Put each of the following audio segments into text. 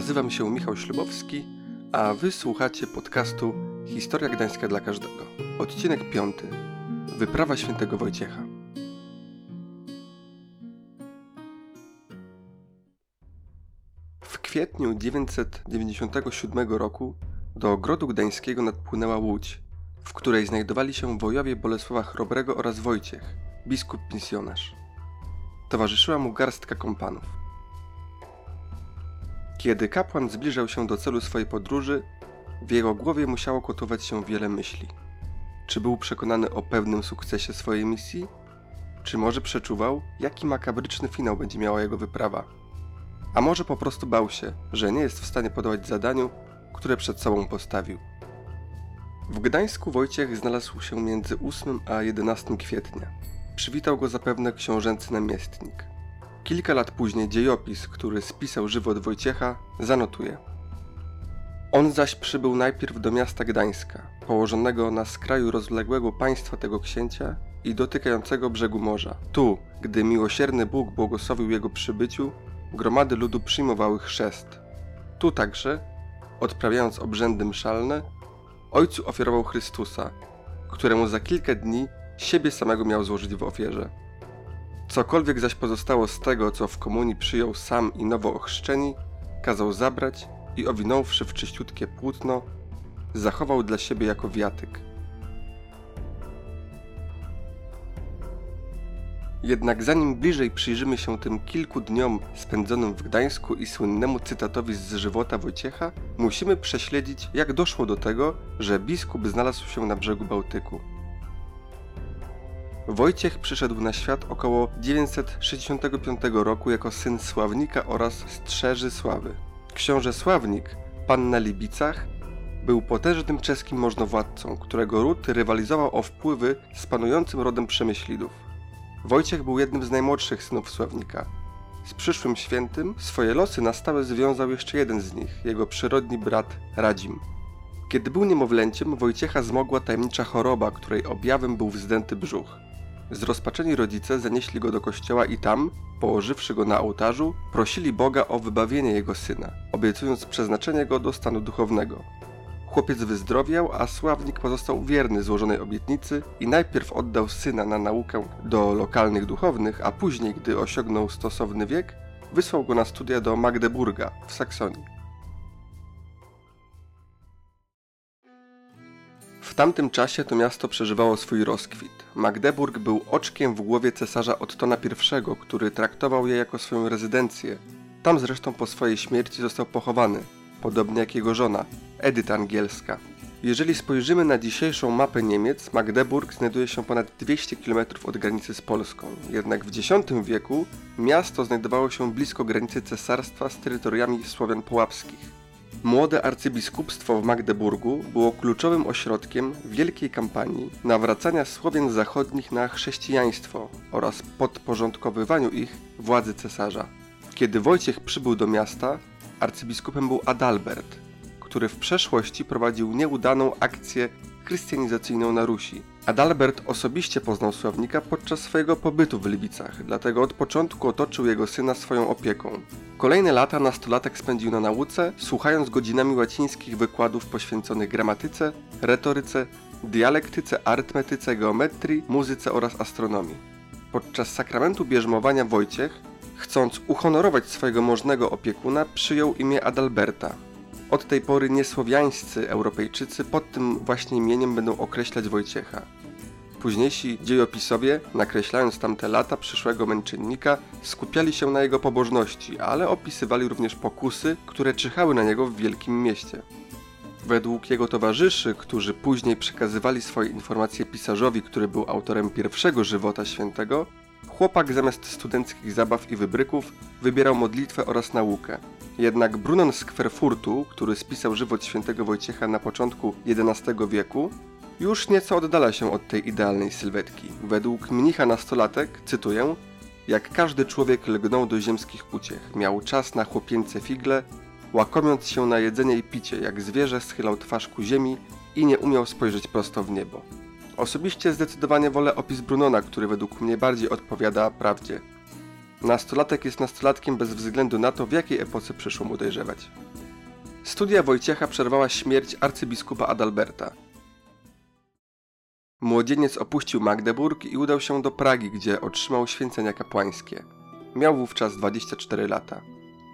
Nazywam się Michał Ślubowski, a wy słuchacie podcastu Historia Gdańska dla każdego. Odcinek 5. Wyprawa świętego Wojciecha. W kwietniu 997 roku do ogrodu gdańskiego nadpłynęła łódź, w której znajdowali się wojowie Bolesława Chrobrego oraz Wojciech, biskup misjonarz. Towarzyszyła mu garstka kompanów. Kiedy kapłan zbliżał się do celu swojej podróży, w jego głowie musiało kotować się wiele myśli. Czy był przekonany o pewnym sukcesie swojej misji? Czy może przeczuwał, jaki makabryczny finał będzie miała jego wyprawa? A może po prostu bał się, że nie jest w stanie podołać zadaniu, które przed sobą postawił. W Gdańsku Wojciech znalazł się między 8 a 11 kwietnia. Przywitał go zapewne książęcy namiestnik. Kilka lat później dziejopis, który spisał żywot Wojciecha, zanotuje. On zaś przybył najpierw do miasta Gdańska, położonego na skraju rozległego państwa tego księcia i dotykającego brzegu morza. Tu, gdy miłosierny Bóg błogosławił jego przybyciu, gromady ludu przyjmowały chrzest. Tu także, odprawiając obrzędy mszalne, ojcu ofiarował Chrystusa, któremu za kilka dni siebie samego miał złożyć w ofierze. Cokolwiek zaś pozostało z tego, co w komunii przyjął sam i nowo ochrzczeni, kazał zabrać i owinąwszy w czyściutkie płótno, zachował dla siebie jako wiatyk. Jednak zanim bliżej przyjrzymy się tym kilku dniom spędzonym w Gdańsku i słynnemu cytatowi z żywota Wojciecha, musimy prześledzić, jak doszło do tego, że biskup znalazł się na brzegu Bałtyku. Wojciech przyszedł na świat około 965 roku jako syn Sławnika oraz Strzeży Sławy. Książę Sławnik, pan na Libicach, był potężnym czeskim możnowładcą, którego ród rywalizował o wpływy z panującym rodem Przemyślidów. Wojciech był jednym z najmłodszych synów Sławnika. Z przyszłym świętym swoje losy na stałe związał jeszcze jeden z nich, jego przyrodni brat Radzim. Kiedy był niemowlęciem, Wojciecha zmogła tajemnicza choroba, której objawem był wzdęty brzuch. Zrozpaczeni rodzice zanieśli go do kościoła i tam, położywszy go na ołtarzu, prosili Boga o wybawienie jego syna, obiecując przeznaczenie go do stanu duchownego. Chłopiec wyzdrowiał, a sławnik pozostał wierny złożonej obietnicy i najpierw oddał syna na naukę do lokalnych duchownych, a później, gdy osiągnął stosowny wiek, wysłał go na studia do Magdeburga w Saksonii. W tamtym czasie to miasto przeżywało swój rozkwit. Magdeburg był oczkiem w głowie cesarza Ottona I, który traktował je jako swoją rezydencję. Tam zresztą po swojej śmierci został pochowany, podobnie jak jego żona, Edyta Angielska. Jeżeli spojrzymy na dzisiejszą mapę Niemiec, Magdeburg znajduje się ponad 200 km od granicy z Polską. Jednak w X wieku miasto znajdowało się blisko granicy cesarstwa z terytoriami Słowian Połapskich. Młode arcybiskupstwo w Magdeburgu było kluczowym ośrodkiem wielkiej kampanii nawracania Słowian zachodnich na chrześcijaństwo oraz podporządkowywaniu ich władzy cesarza. Kiedy Wojciech przybył do miasta, arcybiskupem był Adalbert, który w przeszłości prowadził nieudaną akcję chrystianizacyjną na Rusi. Adalbert osobiście poznał Sławnika podczas swojego pobytu w Libicach, dlatego od początku otoczył jego syna swoją opieką. Kolejne lata nastolatek spędził na nauce, słuchając godzinami łacińskich wykładów poświęconych gramatyce, retoryce, dialektyce, arytmetyce, geometrii, muzyce oraz astronomii. Podczas sakramentu bierzmowania Wojciech, chcąc uhonorować swojego możnego opiekuna, przyjął imię Adalberta, od tej pory niesłowiańscy Europejczycy pod tym właśnie imieniem będą określać Wojciecha. Późniejsi dziejopisowie, nakreślając tamte lata przyszłego męczennika, skupiali się na jego pobożności, ale opisywali również pokusy, które czyhały na niego w wielkim mieście. Według jego towarzyszy, którzy później przekazywali swoje informacje pisarzowi, który był autorem pierwszego żywota świętego, chłopak zamiast studenckich zabaw i wybryków wybierał modlitwę oraz naukę. Jednak Brunon z Kwerfurtu, który spisał żywot świętego Wojciecha na początku XI wieku, już nieco oddala się od tej idealnej sylwetki. Według mnicha nastolatek, cytuję, jak każdy człowiek lgnął do ziemskich uciech, miał czas na chłopięce figle, łakomiąc się na jedzenie i picie, jak zwierzę schylał twarz ku ziemi i nie umiał spojrzeć prosto w niebo. Osobiście zdecydowanie wolę opis Brunona, który według mnie bardziej odpowiada prawdzie. Nastolatek jest nastolatkiem bez względu na to, w jakiej epoce przyszło mu dojrzewać. Studia Wojciecha przerwała śmierć arcybiskupa Adalberta. Młodzieniec opuścił Magdeburg i udał się do Pragi, gdzie otrzymał święcenia kapłańskie. Miał wówczas 24 lata.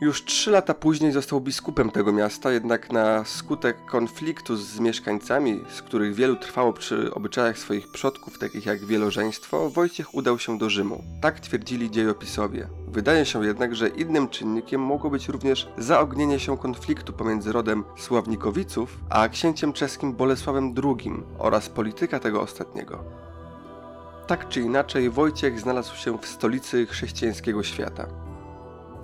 Już trzy lata później został biskupem tego miasta, jednak na skutek konfliktu z mieszkańcami, z których wielu trwało przy obyczajach swoich przodków, takich jak wielożeństwo, Wojciech udał się do Rzymu. Tak twierdzili dziejopisowie. Wydaje się jednak, że innym czynnikiem mogło być również zaognienie się konfliktu pomiędzy rodem Sławnikowiców a księciem czeskim Bolesławem II oraz polityka tego ostatniego. Tak czy inaczej, Wojciech znalazł się w stolicy chrześcijańskiego świata.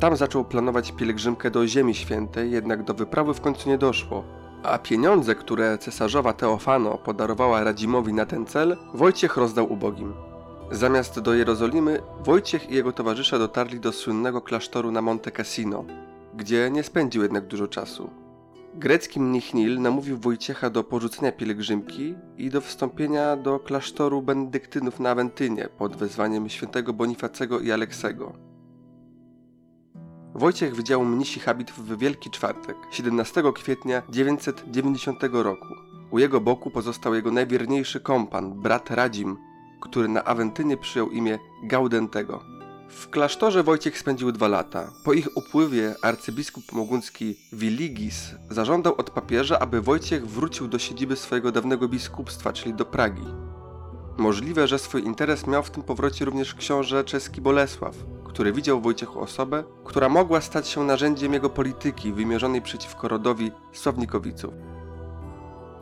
Tam zaczął planować pielgrzymkę do Ziemi Świętej, jednak do wyprawy w końcu nie doszło. A pieniądze, które cesarzowa Teofano podarowała Radzimowi na ten cel, Wojciech rozdał ubogim. Zamiast do Jerozolimy, Wojciech i jego towarzysze dotarli do słynnego klasztoru na Monte Cassino, gdzie nie spędził jednak dużo czasu. Grecki mnich Nil namówił Wojciecha do porzucenia pielgrzymki i do wstąpienia do klasztoru benedyktynów na Awentynie pod wezwaniem świętego Bonifacego i Aleksego. Wojciech wydział mnisi habit w Wielki Czwartek, 17 kwietnia 990 roku. U jego boku pozostał jego najwierniejszy kompan, brat Radzim, który na Awentynie przyjął imię Gaudentego. W klasztorze Wojciech spędził dwa lata. Po ich upływie arcybiskup moguncki Wiligis zażądał od papieża, aby Wojciech wrócił do siedziby swojego dawnego biskupstwa, czyli do Pragi. Możliwe, że swój interes miał w tym powrocie również książę czeski Bolesław, który widział w Wojciechu osobę, która mogła stać się narzędziem jego polityki wymierzonej przeciwko rodowi Sławnikowiców.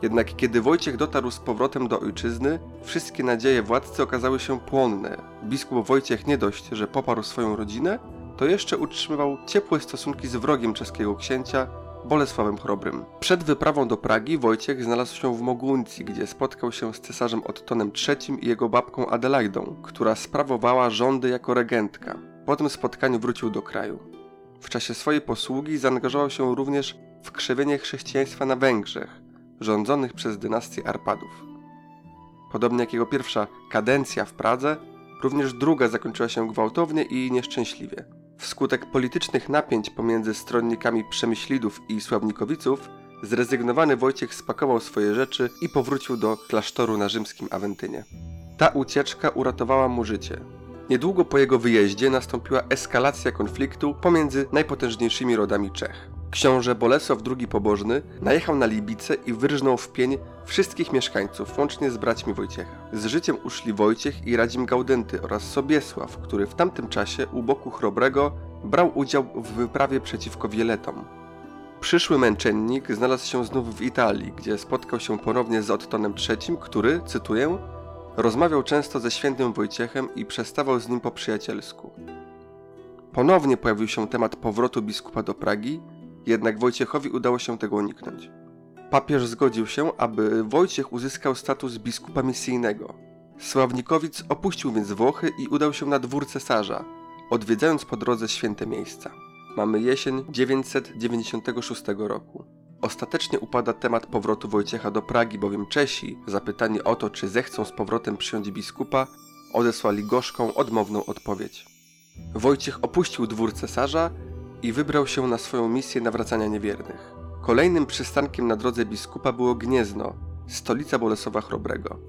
Jednak kiedy Wojciech dotarł z powrotem do ojczyzny, wszystkie nadzieje władcy okazały się płonne. Biskup Wojciech nie dość, że poparł swoją rodzinę, to jeszcze utrzymywał ciepłe stosunki z wrogiem czeskiego księcia, Bolesławem Chrobrym. Przed wyprawą do Pragi Wojciech znalazł się w Moguncji, gdzie spotkał się z cesarzem Ottonem III i jego babką Adelaidą, która sprawowała rządy jako regentka. Po tym spotkaniu wrócił do kraju. W czasie swojej posługi zaangażował się również w krzewienie chrześcijaństwa na Węgrzech, rządzonych przez dynastię Arpadów. Podobnie jak jego pierwsza kadencja w Pradze, również druga zakończyła się gwałtownie i nieszczęśliwie. Wskutek politycznych napięć pomiędzy stronnikami Przemyślidów i Sławnikowiców, zrezygnowany Wojciech spakował swoje rzeczy i powrócił do klasztoru na rzymskim Awentynie. Ta ucieczka uratowała mu życie. Niedługo po jego wyjeździe nastąpiła eskalacja konfliktu pomiędzy najpotężniejszymi rodami Czech. Książę Bolesław II Pobożny najechał na Libice i wyrżnął w pień wszystkich mieszkańców, łącznie z braćmi Wojciecha. Z życiem uszli Wojciech i Radzim Gaudenty oraz Sobiesław, który w tamtym czasie u boku Chrobrego brał udział w wyprawie przeciwko Wieletom. Przyszły męczennik znalazł się znów w Italii, gdzie spotkał się ponownie z Ottonem III, który, cytuję, rozmawiał często ze świętym Wojciechem i przestawał z nim po przyjacielsku. Ponownie pojawił się temat powrotu biskupa do Pragi, jednak Wojciechowi udało się tego uniknąć. Papież zgodził się, aby Wojciech uzyskał status biskupa misyjnego. Sławnikowic opuścił więc Włochy i udał się na dwór cesarza, odwiedzając po drodze święte miejsca. Mamy jesień 996 roku. Ostatecznie upada temat powrotu Wojciecha do Pragi, bowiem Czesi, zapytani o to, czy zechcą z powrotem przyjąć biskupa, odesłali gorzką, odmowną odpowiedź. Wojciech opuścił dwór cesarza i wybrał się na swoją misję nawracania niewiernych. Kolejnym przystankiem na drodze biskupa było Gniezno, stolica Bolesława Chrobrego.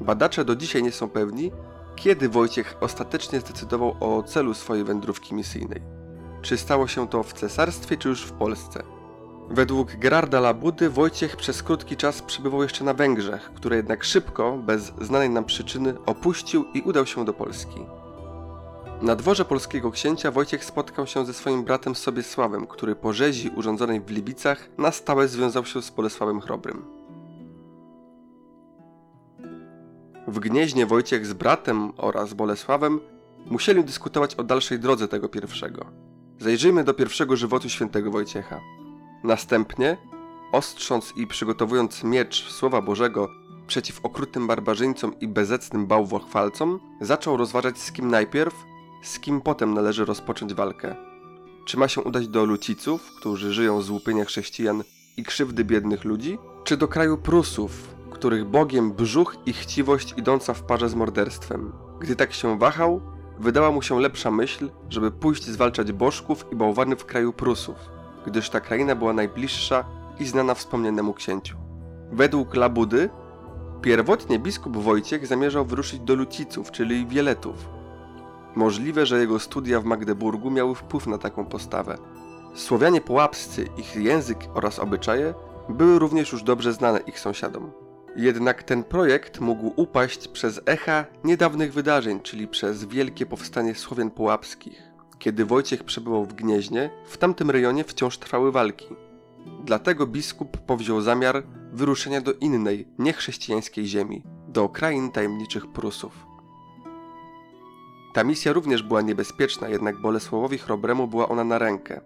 Badacze do dzisiaj nie są pewni, kiedy Wojciech ostatecznie zdecydował o celu swojej wędrówki misyjnej. Czy stało się to w cesarstwie, czy już w Polsce? Według Gerarda Labudy Wojciech przez krótki czas przebywał jeszcze na Węgrzech, które jednak szybko, bez znanej nam przyczyny, opuścił i udał się do Polski. Na dworze polskiego księcia Wojciech spotkał się ze swoim bratem Sobiesławem, który po rzezi urządzonej w Libicach na stałe związał się z Bolesławem Chrobrym. W Gnieźnie Wojciech z bratem oraz Bolesławem musieli dyskutować o dalszej drodze tego pierwszego. Zajrzyjmy do pierwszego żywotu świętego Wojciecha. Następnie, ostrząc i przygotowując miecz Słowa Bożego przeciw okrutnym barbarzyńcom i bezecnym bałwochwalcom, zaczął rozważać z kim najpierw, z kim potem należy rozpocząć walkę. Czy ma się udać do Luciców, którzy żyją z łupienia chrześcijan i krzywdy biednych ludzi, czy do kraju Prusów, których bogiem brzuch i chciwość idąca w parze z morderstwem? Gdy tak się wahał, wydała mu się lepsza myśl, żeby pójść zwalczać bożków i bałwany w kraju Prusów. Gdyż ta kraina była najbliższa i znana wspomnianemu księciu. Według Labudy, pierwotnie biskup Wojciech zamierzał wyruszyć do Luciców, czyli Wieletów. Możliwe, że jego studia w Magdeburgu miały wpływ na taką postawę. Słowianie połapscy, ich język oraz obyczaje były również już dobrze znane ich sąsiadom. Jednak ten projekt mógł upaść przez echa niedawnych wydarzeń, czyli przez wielkie powstanie Słowian połapskich. Kiedy Wojciech przebywał w Gnieźnie, w tamtym rejonie wciąż trwały walki. Dlatego biskup powziął zamiar wyruszenia do innej, niechrześcijańskiej ziemi, do krain tajemniczych Prusów. Ta misja również była niebezpieczna, jednak Bolesławowi Chrobremu była ona na rękę.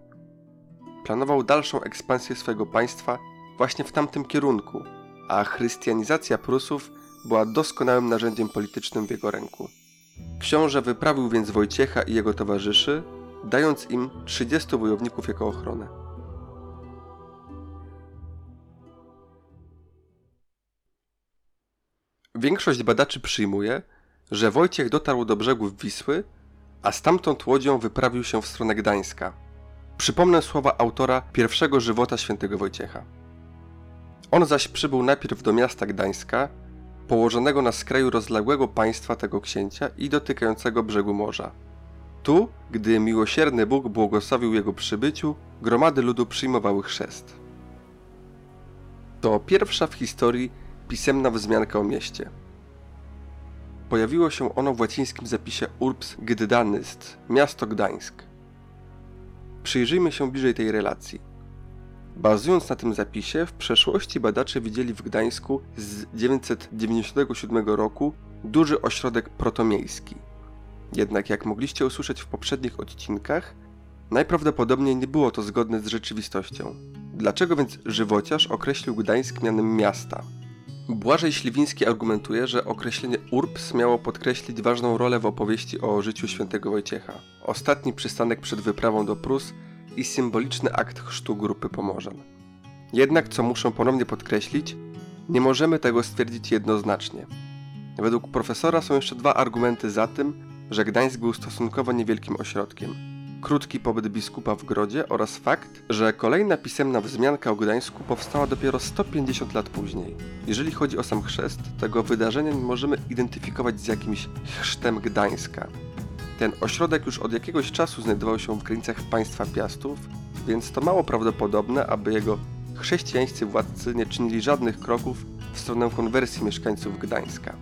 Planował dalszą ekspansję swojego państwa właśnie w tamtym kierunku, a chrystianizacja Prusów była doskonałym narzędziem politycznym w jego ręku. Książę wyprawił więc Wojciecha i jego towarzyszy, dając im 30 wojowników jako ochronę. Większość badaczy przyjmuje, że Wojciech dotarł do brzegów Wisły, a stamtąd łodzią wyprawił się w stronę Gdańska. Przypomnę słowa autora pierwszego żywota świętego Wojciecha. On zaś przybył najpierw do miasta Gdańska, położonego na skraju rozległego państwa tego księcia i dotykającego brzegu morza. Tu, gdy miłosierny Bóg błogosławił jego przybyciu, gromady ludu przyjmowały chrzest. To pierwsza w historii pisemna wzmianka o mieście. Pojawiło się ono w łacińskim zapisie Urbs Gdydanist, miasto Gdańsk. Przyjrzyjmy się bliżej tej relacji. Bazując na tym zapisie, w przeszłości badacze widzieli w Gdańsku z 997 roku duży ośrodek protomiejski. Jednak jak mogliście usłyszeć w poprzednich odcinkach, najprawdopodobniej nie było to zgodne z rzeczywistością. Dlaczego więc żywociarz określił Gdańsk mianem miasta? Błażej Śliwiński argumentuje, że określenie Urbs miało podkreślić ważną rolę w opowieści o życiu świętego Wojciecha. Ostatni przystanek przed wyprawą do Prus i symboliczny akt chrztu grupy Pomorzan. Jednak, co muszę ponownie podkreślić, nie możemy tego stwierdzić jednoznacznie. Według profesora są jeszcze dwa argumenty za tym, że Gdańsk był stosunkowo niewielkim ośrodkiem. Krótki pobyt biskupa w Grodzie oraz fakt, że kolejna pisemna wzmianka o Gdańsku powstała dopiero 150 lat później. Jeżeli chodzi o sam chrzest, tego wydarzenia nie możemy identyfikować z jakimś chrztem Gdańska. Ten ośrodek już od jakiegoś czasu znajdował się w granicach państwa Piastów, więc to mało prawdopodobne, aby jego chrześcijańscy władcy nie czynili żadnych kroków w stronę konwersji mieszkańców Gdańska.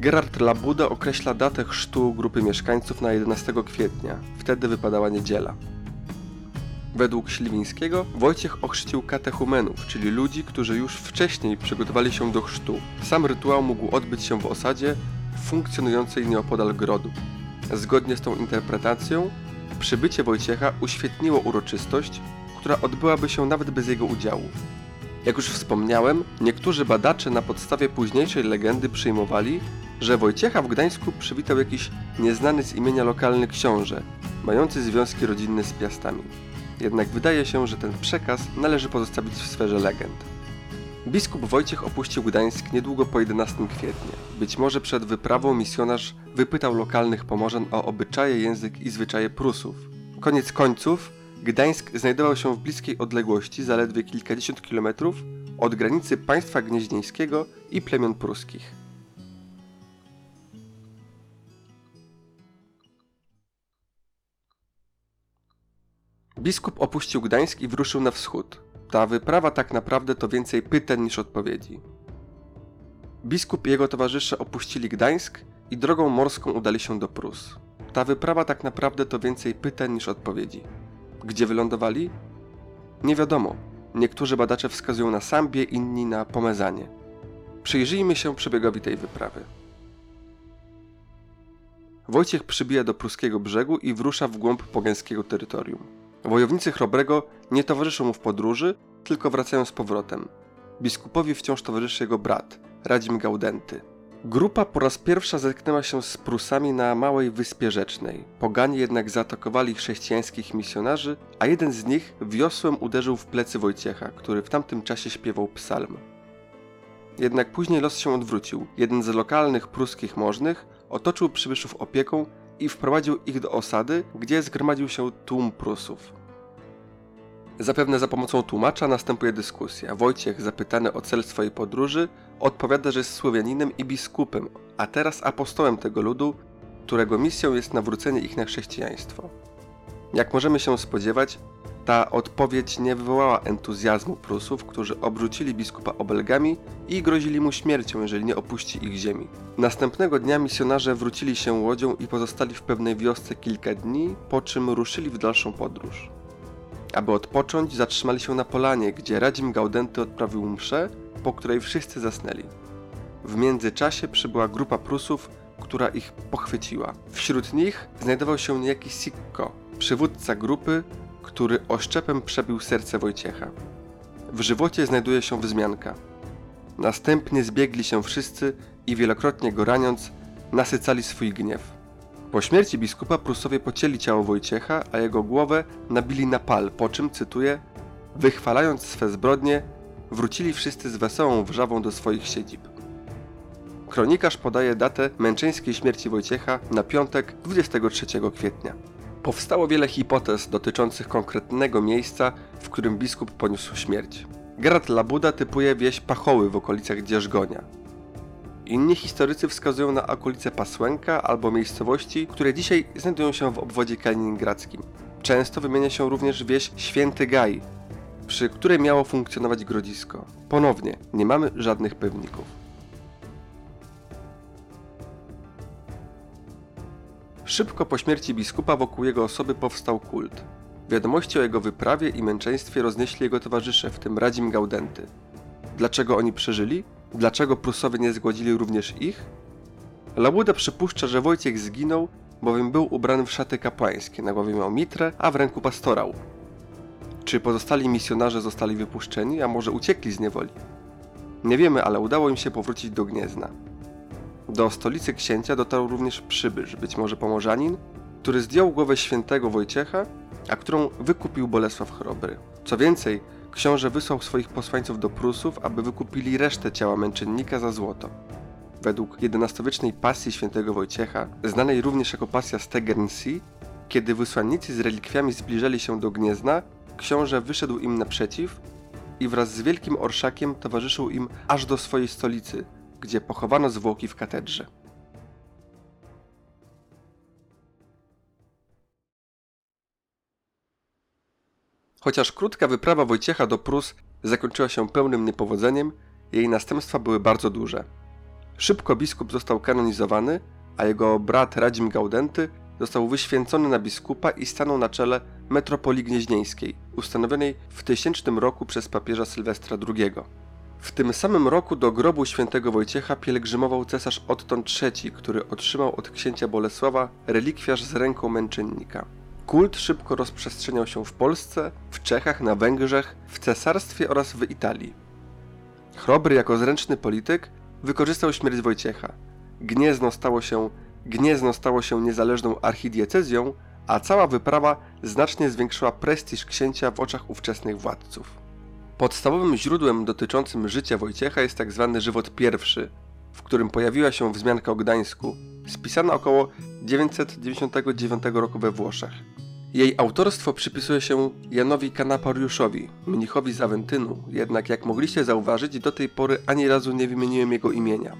Gerard Labuda określa datę chrztu grupy mieszkańców na 11 kwietnia, wtedy wypadała niedziela. Według Śliwińskiego Wojciech ochrzcił katechumenów, czyli ludzi, którzy już wcześniej przygotowali się do chrztu. Sam rytuał mógł odbyć się w osadzie funkcjonującej nieopodal grodu. Zgodnie z tą interpretacją, przybycie Wojciecha uświetniło uroczystość, która odbyłaby się nawet bez jego udziału. Jak już wspomniałem, niektórzy badacze na podstawie późniejszej legendy przyjmowali, że Wojciecha w Gdańsku przywitał jakiś nieznany z imienia lokalny książę, mający związki rodzinne z Piastami. Jednak wydaje się, że ten przekaz należy pozostawić w sferze legend. Biskup Wojciech opuścił Gdańsk niedługo po 11 kwietnia. Być może przed wyprawą misjonarz wypytał lokalnych pomorzan o obyczaje, język i zwyczaje Prusów. Koniec końców, Gdańsk znajdował się w bliskiej odległości, zaledwie kilkadziesiąt kilometrów, od granicy państwa gnieźnieńskiego i plemion pruskich. Biskup opuścił Gdańsk i wyruszył na wschód. Ta wyprawa tak naprawdę to więcej pytań niż odpowiedzi. Biskup i jego towarzysze opuścili Gdańsk i drogą morską udali się do Prus. Ta wyprawa tak naprawdę to więcej pytań niż odpowiedzi. Gdzie wylądowali? Nie wiadomo. Niektórzy badacze wskazują na Sambię, inni na Pomezanie. Przyjrzyjmy się przebiegowi tej wyprawy. Wojciech przybija do pruskiego brzegu i wrusza w głąb pogańskiego terytorium. Wojownicy Chrobrego nie towarzyszą mu w podróży, tylko wracają z powrotem. Biskupowi wciąż towarzyszy jego brat, Radzim Gaudenty. Grupa po raz pierwszy zetknęła się z Prusami na małej wyspie rzecznej. Poganie jednak zaatakowali chrześcijańskich misjonarzy, a jeden z nich wiosłem uderzył w plecy Wojciecha, który w tamtym czasie śpiewał psalm. Jednak później los się odwrócił. Jeden z lokalnych pruskich możnych otoczył przybyszów opieką i wprowadził ich do osady, gdzie zgromadził się tłum Prusów. Zapewne za pomocą tłumacza następuje dyskusja. Wojciech, zapytany o cel swojej podróży, odpowiada, że jest Słowianinem i biskupem, a teraz apostołem tego ludu, którego misją jest nawrócenie ich na chrześcijaństwo. Jak możemy się spodziewać, ta odpowiedź nie wywołała entuzjazmu Prusów, którzy obrzucili biskupa obelgami i grozili mu śmiercią, jeżeli nie opuści ich ziemi. Następnego dnia misjonarze wrócili się łodzią i pozostali w pewnej wiosce kilka dni, po czym ruszyli w dalszą podróż. Aby odpocząć, zatrzymali się na polanie, gdzie Radzim Gaudenty odprawił mszę, po której wszyscy zasnęli. W międzyczasie przybyła grupa Prusów, która ich pochwyciła. Wśród nich znajdował się niejaki Sikko, przywódca grupy, który oszczepem przebił serce Wojciecha. W żywocie znajduje się wzmianka. Następnie zbiegli się wszyscy i wielokrotnie go raniąc, nasycali swój gniew. Po śmierci biskupa Prusowie pocięli ciało Wojciecha, a jego głowę nabili na pal, po czym, cytuję, wychwalając swe zbrodnie, wrócili wszyscy z wesołą wrzawą do swoich siedzib. Kronikarz podaje datę męczeńskiej śmierci Wojciecha na piątek 23 kwietnia. Powstało wiele hipotez dotyczących konkretnego miejsca, w którym biskup poniósł śmierć. Gerard Labuda typuje wieś Pachoły w okolicach Dzierżgonia. Inni historycy wskazują na okolice Pasłęka albo miejscowości, które dzisiaj znajdują się w obwodzie kaliningradzkim. Często wymienia się również wieś Święty Gaj, przy której miało funkcjonować grodzisko. Ponownie, nie mamy żadnych pewników. Szybko po śmierci biskupa wokół jego osoby powstał kult. Wiadomości o jego wyprawie i męczeństwie roznieśli jego towarzysze, w tym Radzim Gaudenty. Dlaczego oni przeżyli? Dlaczego Prusowie nie zgładzili również ich? Labuda przypuszcza, że Wojciech zginął, bowiem był ubrany w szaty kapłańskie, na głowie miał mitrę, a w ręku pastorał. Czy pozostali misjonarze zostali wypuszczeni, a może uciekli z niewoli? Nie wiemy, ale udało im się powrócić do Gniezna. Do stolicy księcia dotarł również przybysz, być może pomorzanin, który zdjął głowę świętego Wojciecha, a którą wykupił Bolesław Chrobry. Co więcej, książę wysłał swoich posłańców do Prusów, aby wykupili resztę ciała męczennika za złoto. Według XI-wiecznej pasji świętego Wojciecha, znanej również jako pasja Stegernsee, kiedy wysłannicy z relikwiami zbliżali się do Gniezna, książę wyszedł im naprzeciw i wraz z wielkim orszakiem towarzyszył im aż do swojej stolicy, gdzie pochowano zwłoki w katedrze. Chociaż krótka wyprawa Wojciecha do Prus zakończyła się pełnym niepowodzeniem, jej następstwa były bardzo duże. Szybko biskup został kanonizowany, a jego brat Radzim Gaudenty został wyświęcony na biskupa i stanął na czele metropolii gnieźnieńskiej, ustanowionej w tysięcznym roku przez papieża Sylwestra II. W tym samym roku do grobu świętego Wojciecha pielgrzymował cesarz Otton III, który otrzymał od księcia Bolesława relikwiarz z ręką męczennika. Kult szybko rozprzestrzeniał się w Polsce, w Czechach, na Węgrzech, w cesarstwie oraz w Italii. Chrobry jako zręczny polityk wykorzystał śmierć Wojciecha. Gniezno stało się, Gniezno stało się niezależną archidiecezją, a cała wyprawa znacznie zwiększyła prestiż księcia w oczach ówczesnych władców. Podstawowym źródłem dotyczącym życia Wojciecha jest tzw. Tak żywot pierwszy, w którym pojawiła się wzmianka o Gdańsku, spisana około 999 roku we Włoszech. Jej autorstwo przypisuje się Janowi Kanapariuszowi, mnichowi z Awentynu, jednak jak mogliście zauważyć, do tej pory ani razu nie wymieniłem jego imienia.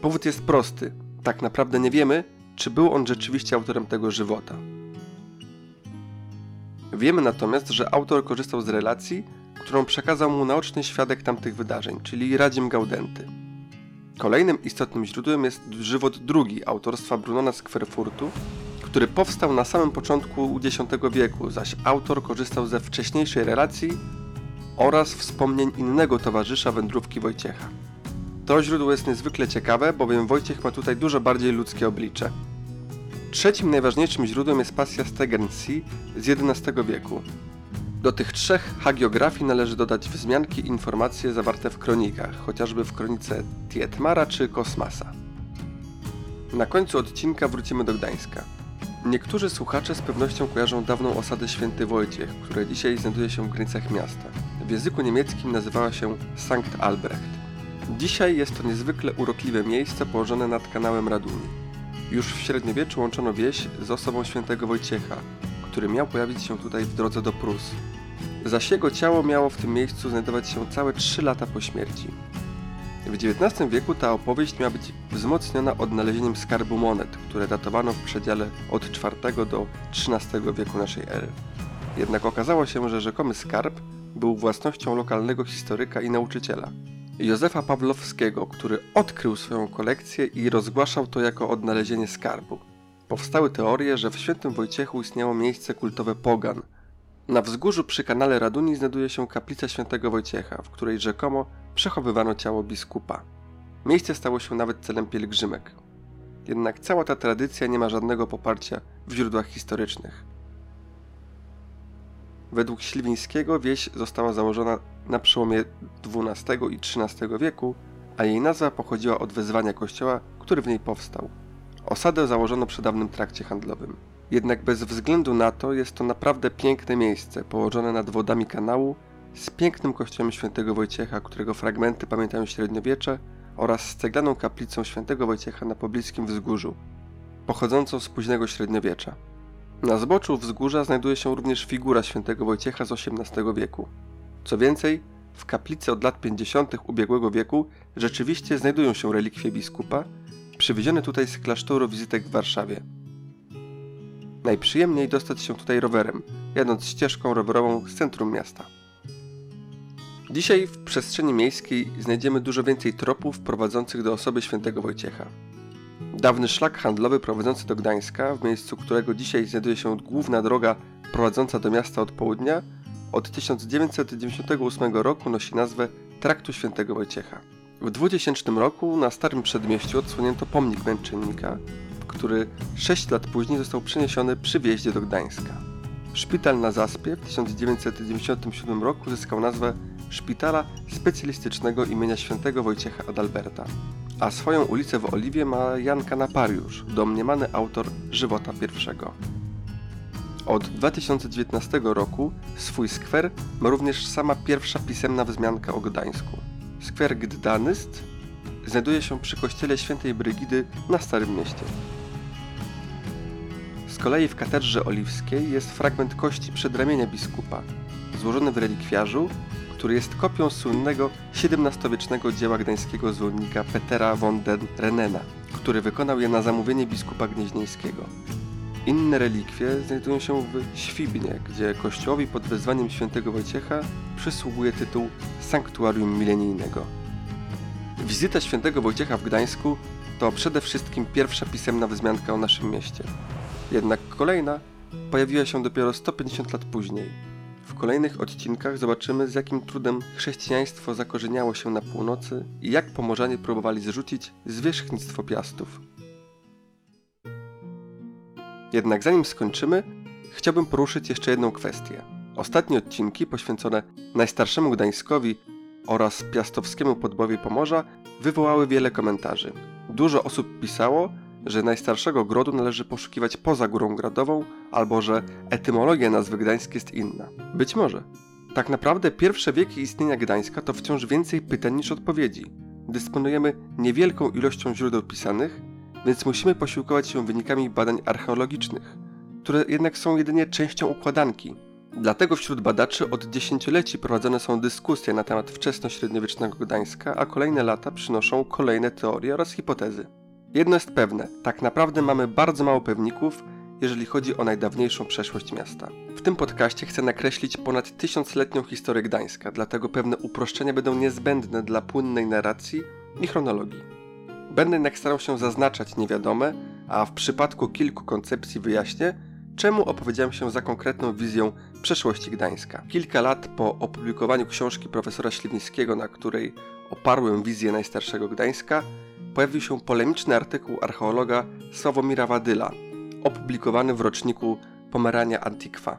Powód jest prosty. Tak naprawdę nie wiemy, czy był on rzeczywiście autorem tego żywota. Wiemy natomiast, że autor korzystał z relacji, którą przekazał mu naoczny świadek tamtych wydarzeń, czyli Radzim Gaudenty. Kolejnym istotnym źródłem jest żywot drugi autorstwa Brunona z Kwerfurtu, który powstał na samym początku X wieku, zaś autor korzystał ze wcześniejszej relacji oraz wspomnień innego towarzysza wędrówki Wojciecha. To źródło jest niezwykle ciekawe, bowiem Wojciech ma tutaj dużo bardziej ludzkie oblicze. Trzecim najważniejszym źródłem jest pasja Stegernsee z XI wieku. Do tych trzech hagiografii należy dodać wzmianki i informacje zawarte w kronikach, chociażby w kronice Tietmara czy Kosmasa. Na końcu odcinka wrócimy do Gdańska. Niektórzy słuchacze z pewnością kojarzą dawną osadę Święty Wojciech, która dzisiaj znajduje się w granicach miasta. W języku niemieckim nazywała się Sankt Albrecht. Dzisiaj jest to niezwykle urokliwe miejsce położone nad kanałem Raduni. Już w średniowieczu łączono wieś z osobą świętego Wojciecha, który miał pojawić się tutaj w drodze do Prus. zaś jego ciało miało w tym miejscu znajdować się całe 3 lata po śmierci. W XIX wieku ta opowieść miała być wzmocniona odnalezieniem skarbu monet, które datowano w przedziale od IV do XIII wieku naszej ery. Jednak okazało się, że rzekomy skarb był własnością lokalnego historyka i nauczyciela, Józefa Pawlowskiego, który odkrył swoją kolekcję i rozgłaszał to jako odnalezienie skarbu. Powstały teorie, że w Świętym Wojciechu istniało miejsce kultowe Pogan. Na wzgórzu przy kanale Raduni znajduje się kaplica Świętego Wojciecha, w której rzekomo przechowywano ciało biskupa. Miejsce stało się nawet celem pielgrzymek. Jednak cała ta tradycja nie ma żadnego poparcia w źródłach historycznych. Według Śliwińskiego wieś została założona na przełomie XII i XIII wieku, a jej nazwa pochodziła od wezwania kościoła, który w niej powstał. Osadę założono przy dawnym trakcie handlowym. Jednak bez względu na to jest to naprawdę piękne miejsce, położone nad wodami kanału, z pięknym kościołem świętego Wojciecha, którego fragmenty pamiętają średniowiecze, oraz z ceglaną kaplicą świętego Wojciecha na pobliskim wzgórzu, pochodzącą z późnego średniowiecza. Na zboczu wzgórza znajduje się również figura świętego Wojciecha z XVIII wieku. Co więcej, w kaplicy od lat 50. ubiegłego wieku rzeczywiście znajdują się relikwie biskupa, przywiezione tutaj z klasztoru wizytek w Warszawie. Najprzyjemniej dostać się tutaj rowerem, jadąc ścieżką rowerową z centrum miasta. Dzisiaj w przestrzeni miejskiej znajdziemy dużo więcej tropów prowadzących do osoby świętego Wojciecha. Dawny szlak handlowy prowadzący do Gdańska, w miejscu którego dzisiaj znajduje się główna droga prowadząca do miasta od południa, od 1998 roku nosi nazwę Traktu Świętego Wojciecha. W 2000 roku na Starym Przedmieściu odsłonięto pomnik męczennika, który 6 lat później został przeniesiony przy wjeździe do Gdańska. Szpital na Zaspie w 1997 roku zyskał nazwę Szpitala Specjalistycznego imienia Świętego Wojciecha Adalberta, a swoją ulicę w Oliwie ma Jan Kanapariusz, domniemany autor żywota pierwszego. Od 2019 roku swój skwer ma również sama pierwsza pisemna wzmianka o Gdańsku. Skwer Gdanyst znajduje się przy kościele świętej Brygidy na Starym Mieście. Z kolei w katedrze oliwskiej jest fragment kości przedramienia biskupa, złożony w relikwiarzu, który jest kopią słynnego XVII-wiecznego dzieła gdańskiego zwodnika Petera von den Renena, który wykonał je na zamówienie biskupa gnieźnieńskiego. Inne relikwie znajdują się w Świbnie, gdzie kościołowi pod wezwaniem świętego Wojciecha przysługuje tytuł Sanktuarium Milenijnego. Wizyta świętego Wojciecha w Gdańsku to przede wszystkim pierwsza pisemna wzmianka o naszym mieście. Jednak kolejna pojawiła się dopiero 150 lat później. W kolejnych odcinkach zobaczymy, z jakim trudem chrześcijaństwo zakorzeniało się na północy i jak pomorzanie próbowali zrzucić zwierzchnictwo piastów. Jednak zanim skończymy, chciałbym poruszyć jeszcze jedną kwestię. Ostatnie odcinki poświęcone najstarszemu Gdańskowi oraz piastowskiemu podbowie Pomorza wywołały wiele komentarzy. Dużo osób pisało, że najstarszego grodu należy poszukiwać poza Górą Gradową, albo że etymologia nazwy Gdańsk jest inna. Być może. Tak naprawdę pierwsze wieki istnienia Gdańska to wciąż więcej pytań niż odpowiedzi. Dysponujemy niewielką ilością źródeł pisanych, więc musimy posiłkować się wynikami badań archeologicznych, które jednak są jedynie częścią układanki. Dlatego wśród badaczy od dziesięcioleci prowadzone są dyskusje na temat wczesnośredniowiecznego Gdańska, a kolejne lata przynoszą kolejne teorie oraz hipotezy. Jedno jest pewne, tak naprawdę mamy bardzo mało pewników, jeżeli chodzi o najdawniejszą przeszłość miasta. W tym podcaście chcę nakreślić ponad tysiącletnią historię Gdańska, dlatego pewne uproszczenia będą niezbędne dla płynnej narracji i chronologii. Będę jednak starał się zaznaczać niewiadome, a w przypadku kilku koncepcji wyjaśnię, czemu opowiedziałem się za konkretną wizją przeszłości Gdańska. Kilka lat po opublikowaniu książki profesora Śliwińskiego, na której oparłem wizję najstarszego Gdańska, pojawił się polemiczny artykuł archeologa Sławomira Wadyla, opublikowany w roczniku Pomerania Antiqua.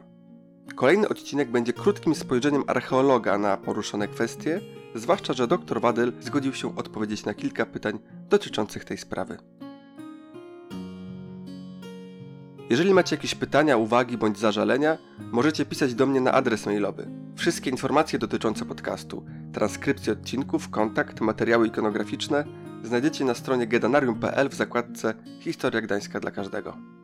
Kolejny odcinek będzie krótkim spojrzeniem archeologa na poruszone kwestie, zwłaszcza, że dr Wadyl zgodził się odpowiedzieć na kilka pytań dotyczących tej sprawy. Jeżeli macie jakieś pytania, uwagi bądź zażalenia, możecie pisać do mnie na adres mailowy. Wszystkie informacje dotyczące podcastu, transkrypcje odcinków, kontakt, materiały ikonograficzne znajdziecie na stronie gedanarium.pl w zakładce Historia Gdańska dla każdego.